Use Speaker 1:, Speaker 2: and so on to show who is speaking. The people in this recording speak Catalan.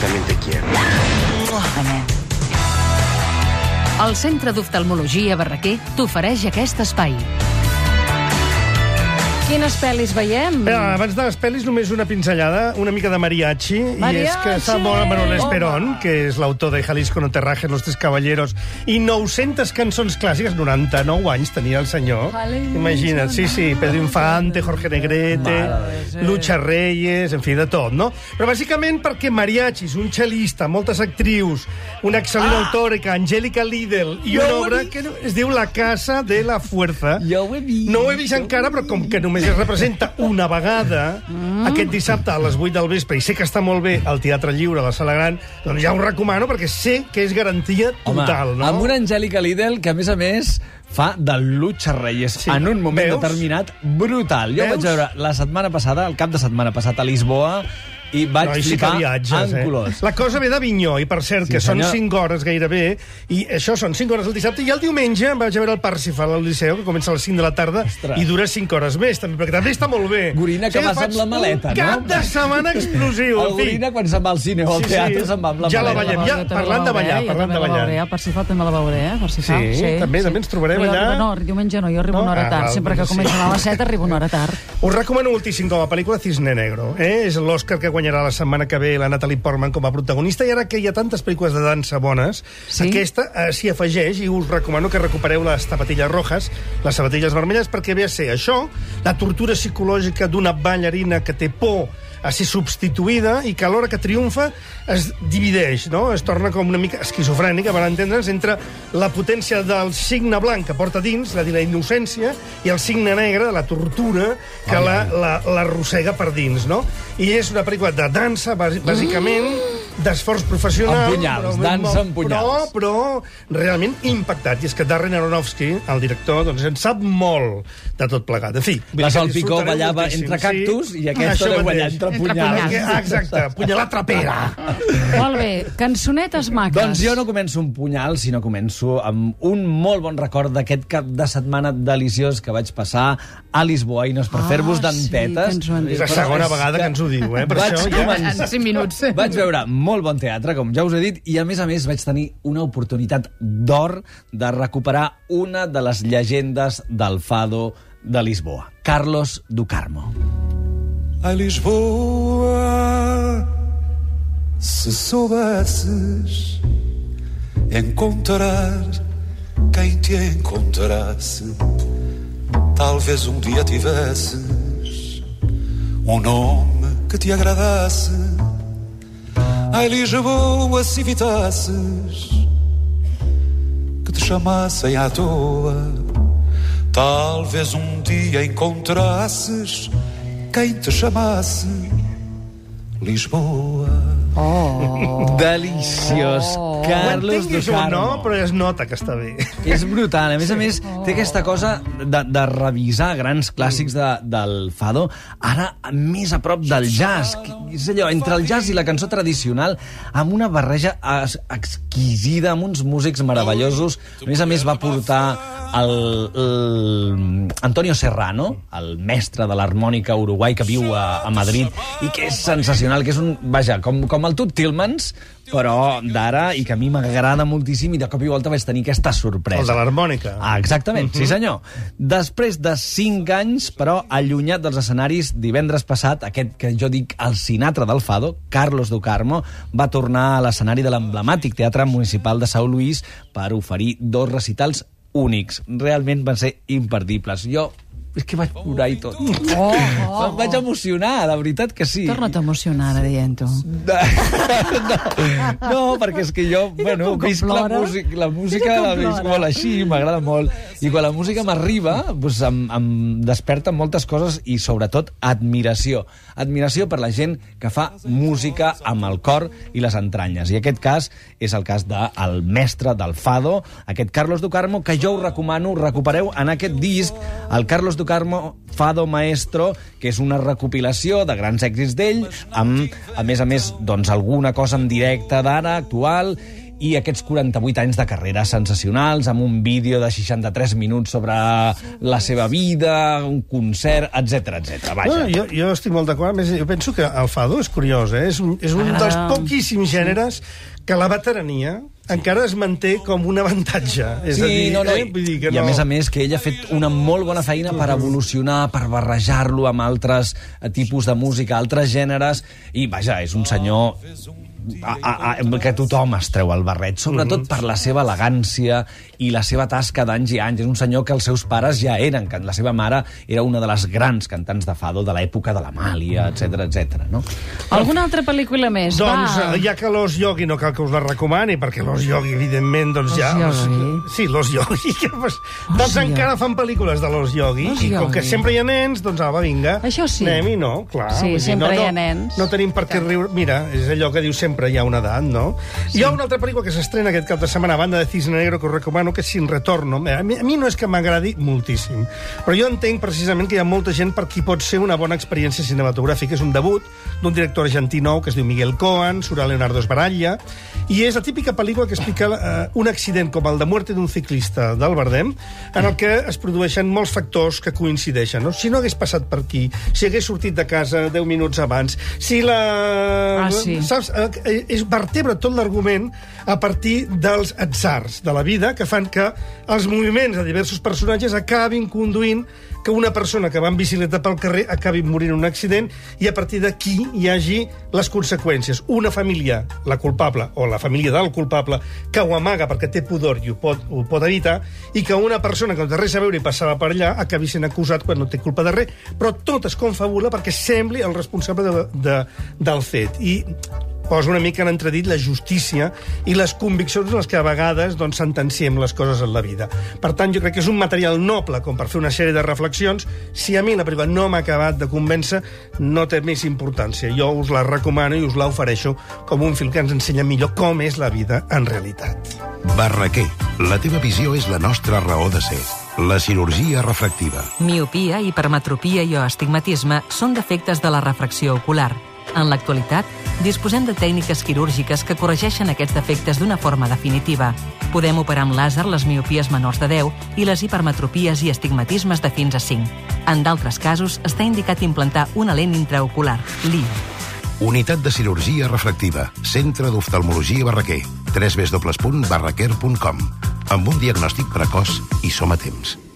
Speaker 1: también te quiero.
Speaker 2: El Centre d'Oftalmologia Barraquer t'ofereix aquest espai. Quines pel·lis veiem?
Speaker 3: Però abans de les pel·lis, només una pinzellada, una mica de mariachi. I és que està
Speaker 2: Mariachi!
Speaker 3: molt Manuel
Speaker 2: Home.
Speaker 3: Esperón, que és l'autor de Jalisco no te rajes, Los tres caballeros, i 900 cançons clàssiques, 99 anys tenia el senyor.
Speaker 2: Jalisco
Speaker 3: Imagina't, sí, sí, Pedro Infante, Jorge Negrete, Lucha Reyes, en fi, de tot, no? Però bàsicament perquè mariachis, un cel·lista, moltes actrius, una excel·lent ah! autòrica, Angélica Lidl, i una obra que es diu La casa de la fuerza.
Speaker 4: Jo ho he vist.
Speaker 3: No ho he vist encara, però com que només es representa una vegada, mm. aquest dissabte a les 8 del vespre, i sé que està molt bé al Teatre Lliure, a la Sala Gran, doncs ja ho recomano perquè sé que és garantia total,
Speaker 4: Home,
Speaker 3: no?
Speaker 4: amb una Angèlica Lidl que, a més a més, fa de Lucha Reyes
Speaker 3: Sí.
Speaker 4: en un moment
Speaker 3: Veus?
Speaker 4: determinat brutal. Jo
Speaker 3: Veus?
Speaker 4: vaig veure la setmana passada, el cap de setmana passat a Lisboa, i vaig
Speaker 3: No, i sí
Speaker 4: flipar
Speaker 3: viatges,
Speaker 4: en
Speaker 3: eh?
Speaker 4: colors.
Speaker 3: La cosa ve d'Avinyó, i per cert,
Speaker 4: Sí,
Speaker 3: que són
Speaker 4: senyor.
Speaker 3: 5 hores gairebé, i això són 5 hores el dissabte, i el diumenge em vaig a veure el Parsifal al Liceu, que comença a les 5 de la tarda,
Speaker 4: Ostres.
Speaker 3: i dura 5 hores més, també, perquè també està molt bé.
Speaker 4: Gorina, que
Speaker 3: Sí,
Speaker 4: vas amb la maleta, no?
Speaker 3: cap de setmana explosiu,
Speaker 4: El
Speaker 3: en fi.
Speaker 4: Gorina, quan se'n va al cine o al teatre, se'n va amb la
Speaker 3: ja la
Speaker 4: maleta.
Speaker 3: veiem, ja, parlant de ballar, parlant de ballar.
Speaker 5: El Parsifal també la veuré, eh? Parsifal.
Speaker 3: Sí, també, també ens trobarem allà.
Speaker 5: No, diumenge no, jo arribo una hora
Speaker 3: Ah,
Speaker 5: tard. Sempre que
Speaker 3: doncs sí.
Speaker 5: comencen a les 7 arribo una hora tard.
Speaker 3: Us recomano moltíssim com a pel·lícula Cisne Negro. Eh? És l'Oscar que guanyarà la setmana que ve la Natalie Portman com a protagonista i ara que hi ha tantes pel·lícules de dansa bones,
Speaker 5: Sí?
Speaker 3: aquesta eh, s'hi afegeix i us recomano que recupereu les tapatilles rojas, les sabatilles vermelles, perquè ve a ser això, la tortura psicològica d'una ballarina que té por a ser substituïda i que a l'hora que triomfa es divideix, no? es torna com una mica esquizofrènica, per entendre'ns, entre la potència del signe blanc que porta dins, és a dir, la innocència, i el signe negre, la tortura, que la- la- l'arrossega per dins. No? I és una pel·lícula de dansa, bàs- bàsicament, d'esforç professional...
Speaker 4: Amb punyals,
Speaker 3: però-
Speaker 4: dansa amb punyals.
Speaker 3: Però, però realment impactat. I és que Darren Aronofsky, el director, doncs en sap molt de tot plegat. En fi...
Speaker 4: La
Speaker 3: dir que
Speaker 4: Sol Picó
Speaker 3: disfrutareu
Speaker 4: ballava entre cactus i aquesta deu ballar entre
Speaker 5: Entre
Speaker 4: punyals.
Speaker 5: punyals.
Speaker 3: Que- Exacte, punyalar trapera.
Speaker 5: Molt bé, cançonetes maques.
Speaker 4: Doncs jo no començo un punyal, sinó començo amb un molt bon record d'aquest cap de setmana deliciós que vaig passar a Lisboa, i no és per
Speaker 5: Ah,
Speaker 4: fer-vos
Speaker 5: sí, que han dit.
Speaker 3: És la segona vegada que ens ho diu, eh? Per
Speaker 4: Vaig
Speaker 3: això ja...
Speaker 4: començar-
Speaker 5: En 5 minuts.
Speaker 4: Vaig veure molt bon teatre, com ja us he dit, i a més a més vaig tenir una oportunitat d'or de recuperar una de les llegendes del fado de Lisboa, Carlos Ducarmo.
Speaker 6: A Lisboa, se soubesses encontrar quem te encontrasse, talvez um dia tivesses um nome que te agradasse. Ai, Lisboa, se evitasses que te chamassem à toa, talvez um dia encontrasses quem te chamasse Lisboa.
Speaker 4: Deliciós,
Speaker 5: Oh.
Speaker 4: Carlos
Speaker 3: Ho entenguis o
Speaker 4: Ducarmo.
Speaker 3: no, però es nota que està bé.
Speaker 4: És brutal. A més a més, té aquesta cosa de, de revisar grans clàssics de, del fado, ara més a prop del jazz. que És allò, entre el jazz i la cançó tradicional, amb una barreja es- exquisida, amb uns músics meravellosos. A més a més, va portar el, el Antonio Serrano, el mestre de l'harmònica uruguai que viu a, a Madrid i que és sensacional, que és un... Vaja, com, com el Tut Tillmans, però d'ara, i que a mi m'agrada moltíssim, i de cop i volta vaig tenir aquesta sorpresa.
Speaker 3: El de l'harmònica.
Speaker 4: Ah, exactament,
Speaker 3: Mhm.
Speaker 4: sí senyor. Després de 5 anys, però, allunyat dels escenaris, divendres passat, aquest que jo dic el Sinatra del Fado, Carlos Ducarmo, va tornar a l'escenari de l'emblemàtic Teatre Municipal de São Luís per oferir dos recitals únics. Realment van ser imperdibles. Jo és que vaig plorar i tot.
Speaker 5: Oh, oh,
Speaker 4: Em vaig emocionar, la veritat que sí.
Speaker 5: Torna't a emocionar ara dient-ho.
Speaker 4: No, no, perquè és que jo, bueno,
Speaker 5: com que
Speaker 4: visc la, la música la visc molt així, m'agrada molt. I quan la música m'arriba, doncs em, em desperta moltes coses i, sobretot, admiració. Admiració per la gent que fa música amb el cor i les entranyes. I aquest cas és el cas del el mestre del Fado, aquest Carlos Ducarmo, que jo us recomano, recupereu en aquest disc, el Carlos Ducarmo Fado Maestro, que és una recopilació de grans èxits d'ell, amb, a més a més, doncs, alguna cosa en directe d'ara, actual, i aquests 48 anys de carrera sensacionals, amb un vídeo de 63 minuts sobre la seva vida, un concert, etc etc. Vaja.
Speaker 3: No, jo, jo estic molt d'acord. Més, jo penso que el fado és curiós, eh? És un, és un dels poquíssims gèneres que la veterania encara es manté com un avantatge. És
Speaker 4: Sí,
Speaker 3: a dir,
Speaker 4: no, no,
Speaker 3: eh? Vull dir que
Speaker 4: i a
Speaker 3: no...
Speaker 4: més a més que ell ha fet una molt bona feina per evolucionar, per barrejar-lo amb altres eh, tipus de música, altres gèneres, i vaja, és un senyor a, a, a, que tothom es treu el barret, sobretot per la seva elegància i la seva tasca d'anys i anys. És un senyor que els seus pares ja eren, que la seva mare era una de les grans cantants de fado de l'època de l'Amàlia, etc etc. no?
Speaker 5: Alguna altra pel·lícula més?
Speaker 3: Doncs,
Speaker 5: Va.
Speaker 3: ja que l'Os Yogi no cal que us la recomani, perquè l'Os Yogi, evidentment, doncs
Speaker 5: L'Os
Speaker 3: ja...
Speaker 5: Yogi.
Speaker 3: Sí, l'Os Yogi. Que, doncs, doncs encara fan pel·lícules de l'Os Yogi,
Speaker 5: L'Os
Speaker 3: i com que sempre hi ha nens, doncs apa, vinga.
Speaker 5: Això sí.
Speaker 3: Anem-hi, no? Clar.
Speaker 5: Sí,
Speaker 3: dir,
Speaker 5: sempre
Speaker 3: no,
Speaker 5: hi ha
Speaker 3: no,
Speaker 5: nens.
Speaker 3: No tenim per què riure. Mira, és allò que diu sempre hi ha una edat, no? Sí. Hi ha una altra pel·lícula que s'estrena aquest cap de setmana, a banda de Cisne Negro, que us recomano, que és Sin Retorno. A mi, a mi no és que m'agradi moltíssim, però jo entenc precisament que hi ha molta gent per qui pot ser una bona experiència cinematogràfica. És un debut d'un director argentí nou que es diu Miguel Cohen, surt a Leonardo Esbaralla, i és la típica pel·lícula que explica eh, un accident com el de muerte d'un ciclista del Bardem, en el que es produeixen molts factors que coincideixen. No? Si no hagués passat per aquí, si hagués sortit de casa 10 minuts abans, si la...
Speaker 5: Ah, sí.
Speaker 3: Saps? Eh, És vertebra tot l'argument a partir dels atzars de la vida que fan que els moviments de diversos personatges acabin conduint que una persona que va en bicicleta pel carrer acabi morint en un accident i a partir d'aquí hi hagi les conseqüències. Una família, la culpable, o la família del culpable, que ho amaga perquè té pudor i ho pot, ho pot evitar, i que una persona que no té res a veure i passava per allà acabi sent acusat quan no té culpa de res, però tot es confabula perquè sembli el responsable de, de, del fet. I posa una mica en entredit la justícia i les conviccions en les que a vegades doncs, sentenciem les coses en la vida. Per tant, jo crec que és un material noble com per fer una sèrie de reflexions. Si a mi la pel·lícula no m'ha acabat de convèncer, no té més importància. Jo us la recomano i us la ofereixo com un film que ens ensenya millor com és la vida en realitat.
Speaker 1: Barraquer, la teva visió és la nostra raó de ser. La cirurgia refractiva.
Speaker 7: Miopia, hipermetropia i o astigmatisme són defectes de la refracció ocular. En l'actualitat, disposem de tècniques quirúrgiques que corregeixen aquests defectes d'una forma definitiva. Podem operar amb làser les miopies menors de 10 i les hipermetropies i astigmatismes de fins a 5. En d'altres casos, està indicat implantar una lent intraocular, LI.
Speaker 1: Unitat de cirurgia refractiva. Centre d'oftalmologia Barraquer. www.barraquer.com Amb un diagnòstic precoç i som a temps.